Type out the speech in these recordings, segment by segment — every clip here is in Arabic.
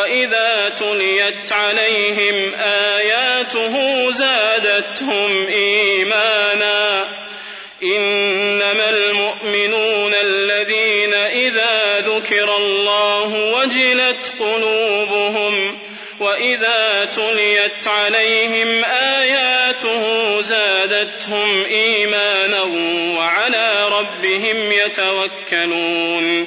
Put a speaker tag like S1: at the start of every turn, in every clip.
S1: وإذا تليت عليهم آياته زادتهم إيمانا إنما المؤمنون الذين إذا ذكر الله وجلت قلوبهم وإذا تليت عليهم آياته زادتهم إيمانا وعلى ربهم يتوكلون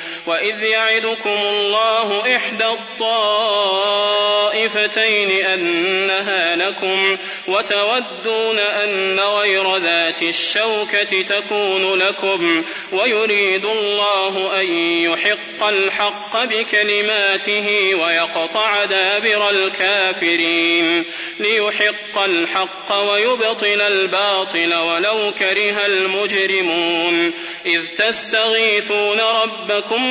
S1: وإذ يعدكم الله إحدى الطائفتين أنها لكم وتودون أن غير ذات الشوكة تكون لكم ويريد الله أن يحق الحق بكلماته ويقطع دابر الكافرين ليحق الحق ويبطل الباطل ولو كره المجرمون إذ تستغيثون ربكم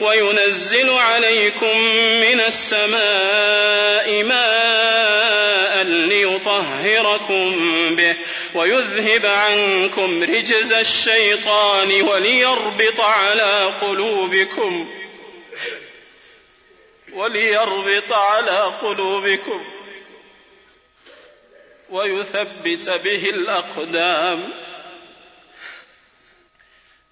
S1: وينزل عليكم من السماء ماء ليطهركم به ويذهب عنكم رجز الشيطان وليربط على قلوبكم وليربط على قلوبكم ويثبت به الأقدام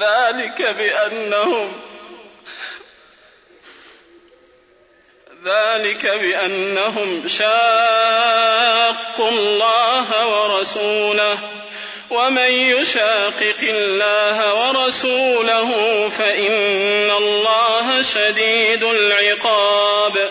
S1: ذلك بأنهم ذلك بأنهم شاقوا الله ورسوله ومن يشاقق الله ورسوله فإن الله شديد العقاب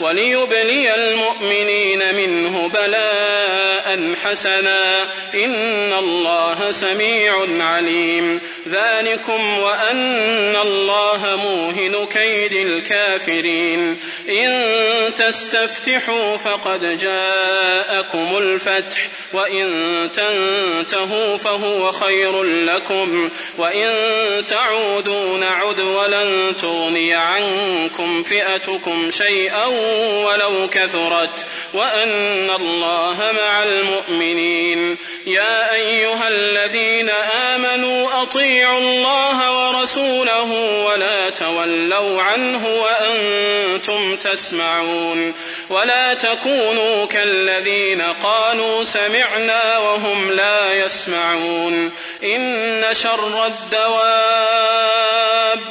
S1: وليبلي المؤمنين منه بلاء حسنا. إن الله سميع عليم. ذلكم وأن الله موهن كيد الكافرين. إن تستفتحوا فقد جاءكم الفتح. وإن تنتهوا فهو خير لكم. وإن تعودوا نعد ولن تغني عنكم فئتكم شيئا ولو كثرت وأن الله مع المؤمنين. يا أيها الذين آمنوا أطيعوا الله ورسوله ولا تولوا عنه وأنتم تسمعون. ولا تكونوا كالذين قالوا سمعنا وهم لا يسمعون. إن شر الدواب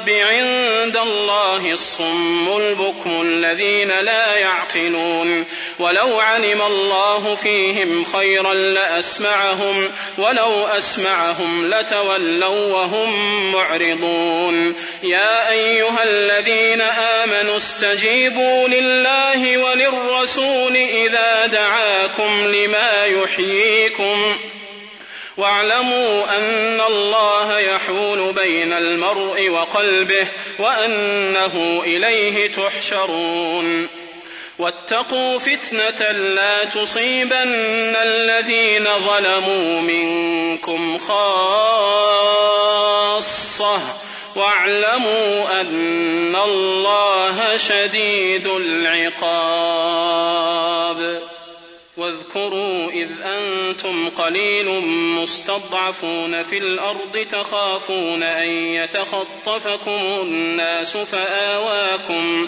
S1: عند الله الصم البكم الذين لا يعقلون. ولو علم الله فيهم خيرا لأسمعهم ولو أسمعهم لتولوا وهم معرضون. يا أيها الذين آمنوا استجيبوا لله وللرسول إذا دعاكم لما يحييكم. واعلموا أن الله يحول بين المرء وقلبه وأنه إليه تحشرون. واتقوا فتنة لا تصيبن الذين ظلموا منكم خاصة. واعلموا أن الله شديد العقاب. واذكروا إذ أنتم قليل مستضعفون في الأرض تخافون أن يتخطفكم الناس فآواكم فآواكم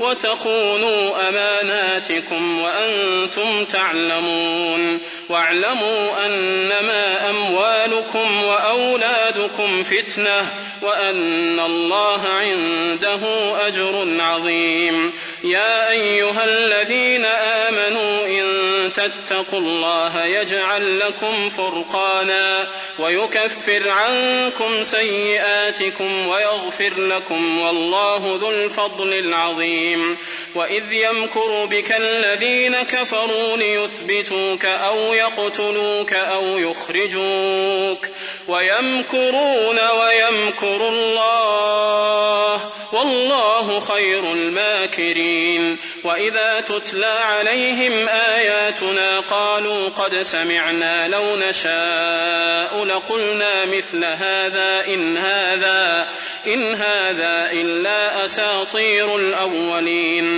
S1: وتخونوا أماناتكم وأنتم تعلمون واعلموا أنما أموالكم وأولادكم فتنة وأن الله عنده أجر عظيم. يا أيها الذين آمنوا إن تتقوا الله يجعل لكم فرقانا ويكفر عنكم سيئاتكم ويغفر لكم والله ذو الفضل العظيم وإذ يمكر بك الذين كفروا ليثبتوك أو يقتلوك أو يخرجوك ويمكرون ويمكر الله والله خير الماكرين وإذا تتلى عليهم آياتنا قالوا قد سمعنا لو نشاء لقلنا مثل هذا إن هذا إن هذا إلا أساطير الأولين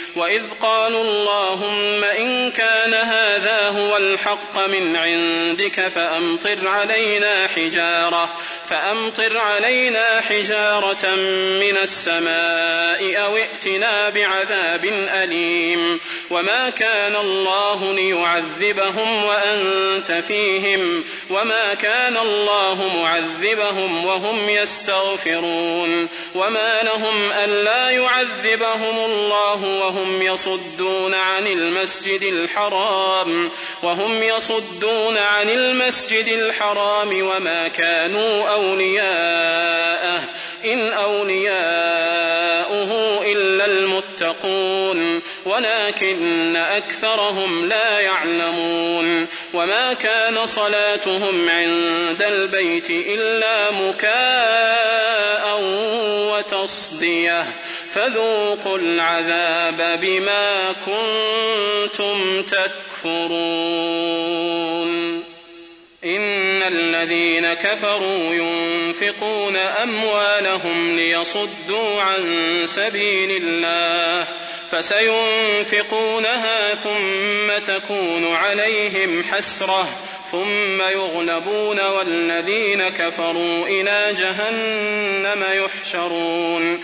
S1: وإذ قالوا اللهم إن كان هذا هو الحق من عندك فأمطر علينا حجارة فأمطر علينا حجارة من السماء أو ائتنا بعذاب أليم. وما كان الله ليعذبهم وأنت فيهم. وما كان الله معذبهم وهم يستغفرون. وما لهم ألا يعذبهم الله وهم يصدون عن المسجد الحرام وهم يصدون عن المسجد الحرام وما كانوا أولياءه إن أولياؤه إلا المتقون ولكن أكثرهم لا يعلمون. وما كان صلاتهم عند البيت إلا مكاء وتصدية. فذوقوا العذاب بما كنتم تكفرون. إن الذين كفروا ينفقون أموالهم ليصدوا عن سبيل الله فسينفقونها ثم تكون عليهم حسرة ثم يغلبون والذين كفروا إلى جهنم يحشرون.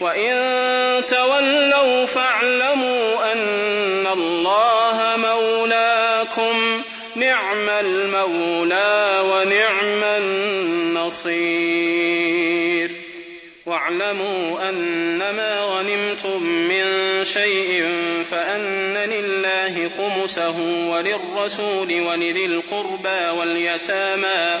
S1: وإن تولوا فاعلموا أن الله مولاكم نعم المولى ونعم النصير واعلموا أنما غنمتم من شيء فأن لله خمسه وللرسول ولذي القربى واليتامى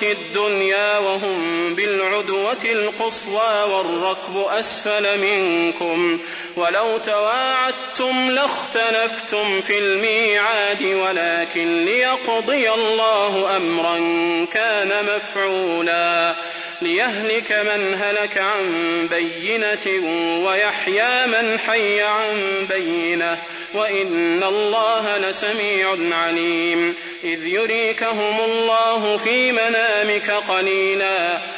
S1: بالعدوة الدنيا وهم بالعدوة القصوى والركب أسفل منكم ولو تواعدتم لاختلفتم في الميعاد ولكن ليقضي الله أمرا كان مفعولا ليهلك من هلك عن بينة ويحيى من حي عن بينة وإن الله لسميع عليم. إذ يريكهم الله في منامك قليلا.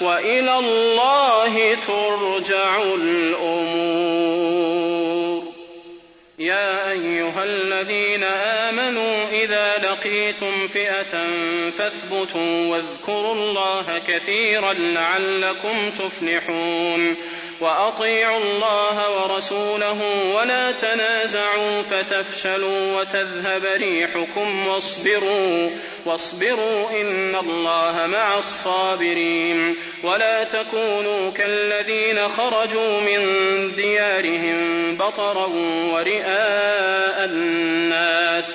S1: وإلى الله ترجع الأمور. يا أيها الذين آمنوا لقيتم فئة فاثبتوا واذكروا الله كثيرا لعلكم تفلحون وأطيعوا الله ورسوله ولا تنازعوا فتفشلوا وتذهب ريحكم واصبروا واصبروا إن الله مع الصابرين ولا تكونوا كالذين خرجوا من ديارهم بطرا ورئاء الناس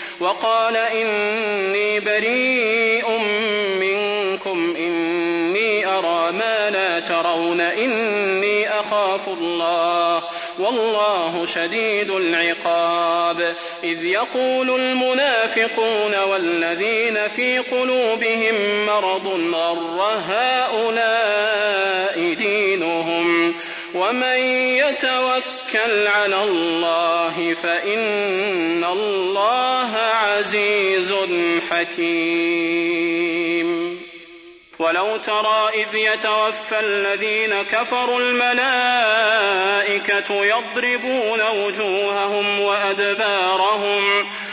S1: وقال إني بريء منكم إني أرى ما لا ترون إني أخاف الله والله شديد العقاب. إذ يقول المنافقون والذين في قلوبهم مرض غر هؤلاء دينهم؟ ومن يتوكل على الله فإن الله عزيز حكيم. ولو ترى إذ يتوفى الذين كفروا الملائكة يضربون وجوههم وأدبارهم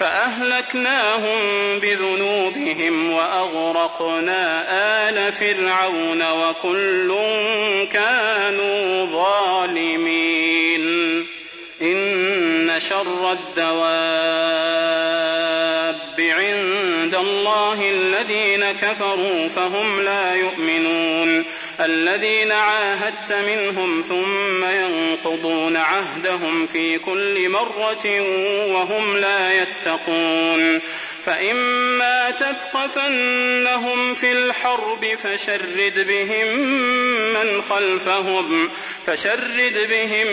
S1: فأهلكناهم بذنوبهم وأغرقنا آل فرعون وكل كانوا ظالمين. إن شر الدواب عند الله الذين كفروا فهم لا يؤمنون. الذين عاهدت منهم ثم ينقضون عهدهم في كل مرة وهم لا يتقون. فإما تثقفنهم في الحرب فشرد بهم من خلفهم فشرد بهم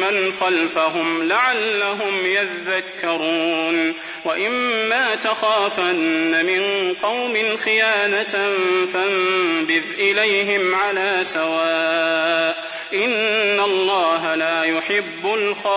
S1: من خلفهم لعلهم يذكرون. وإما تخافن من قوم خيانة فانبذ إليهم على سواء. إن الله لا يحب الخائنين.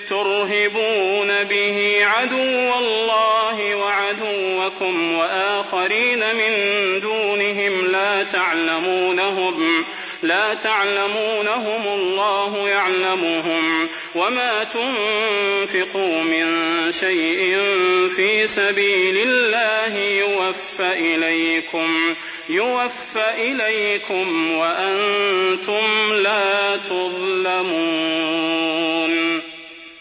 S1: ترهبون به عدو الله وعدوكم وآخرين من دونهم لا تعلمونهم لا تعلمونهم الله يعلمهم. وما تنفقوا من شيء في سبيل الله يوفى إليكم يوفى إليكم وأنتم لا تظلمون.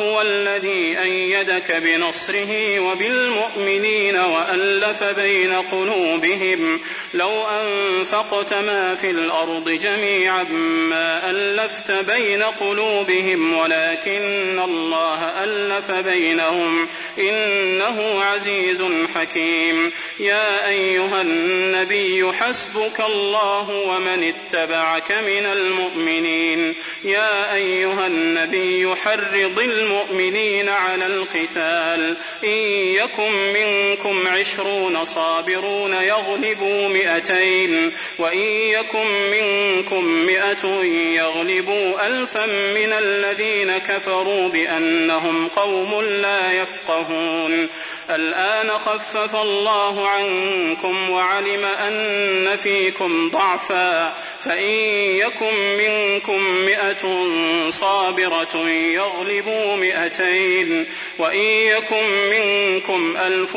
S1: هو الذي أيدك بنصره وبالمؤمنين وألف بين قلوبهم. لو أنفقت ما في الأرض جميعا ما ألفت بين قلوبهم ولكن الله ألف بينهم. إنه عزيز حكيم. يا أيها النبي حسبك الله ومن اتبعك من المؤمنين. يا أيها النبي حرض المؤمنين على القتال. إن يكن منكم عشرون صابرون يغلبوا مئتين وإن يكن منكم مئة يغلبوا ألفا من الذين كفروا بأنهم قوم لا يفقهون. الآن خفف الله عنكم وعلم أن فيكم ضعفا. فإن يكن منكم مئة صابرة يغلبوا مئتين وإن يكن منكم ألف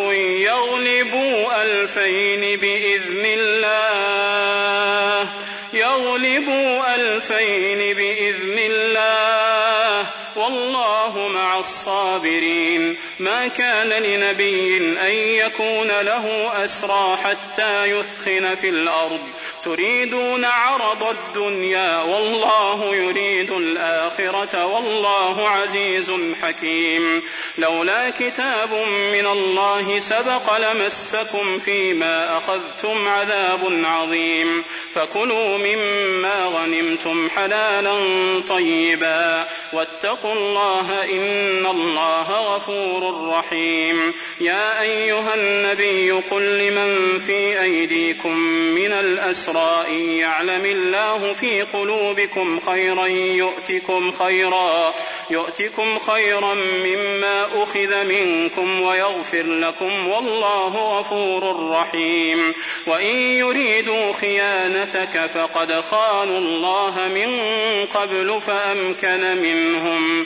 S1: يغلبوا ألفين بإذن الله يغلبوا ألفين بإذن الله الصابرين. ما كان لنبي أن يكون له أسرى حتى يثخن في الأرض. تريدون عرض الدنيا والله يريد الآخرة والله عزيز حكيم. لولا كتاب من الله سبق لمسكم فيما أخذتم عذاب عظيم. فكلوا مما غنمتم حلالا طيبا. واتقوا الله إن الله غفور رحيم. يا أيها النبي قل لمن في أيديكم من الأسرى إن يعلم الله في قلوبكم خيرا يؤتكم خيرا يؤتكم خيرا مما أخذ منكم ويغفر لكم والله غفور رحيم. وإن يريدوا خيانتك فقد خانوا الله من قبل فأمكن منهم.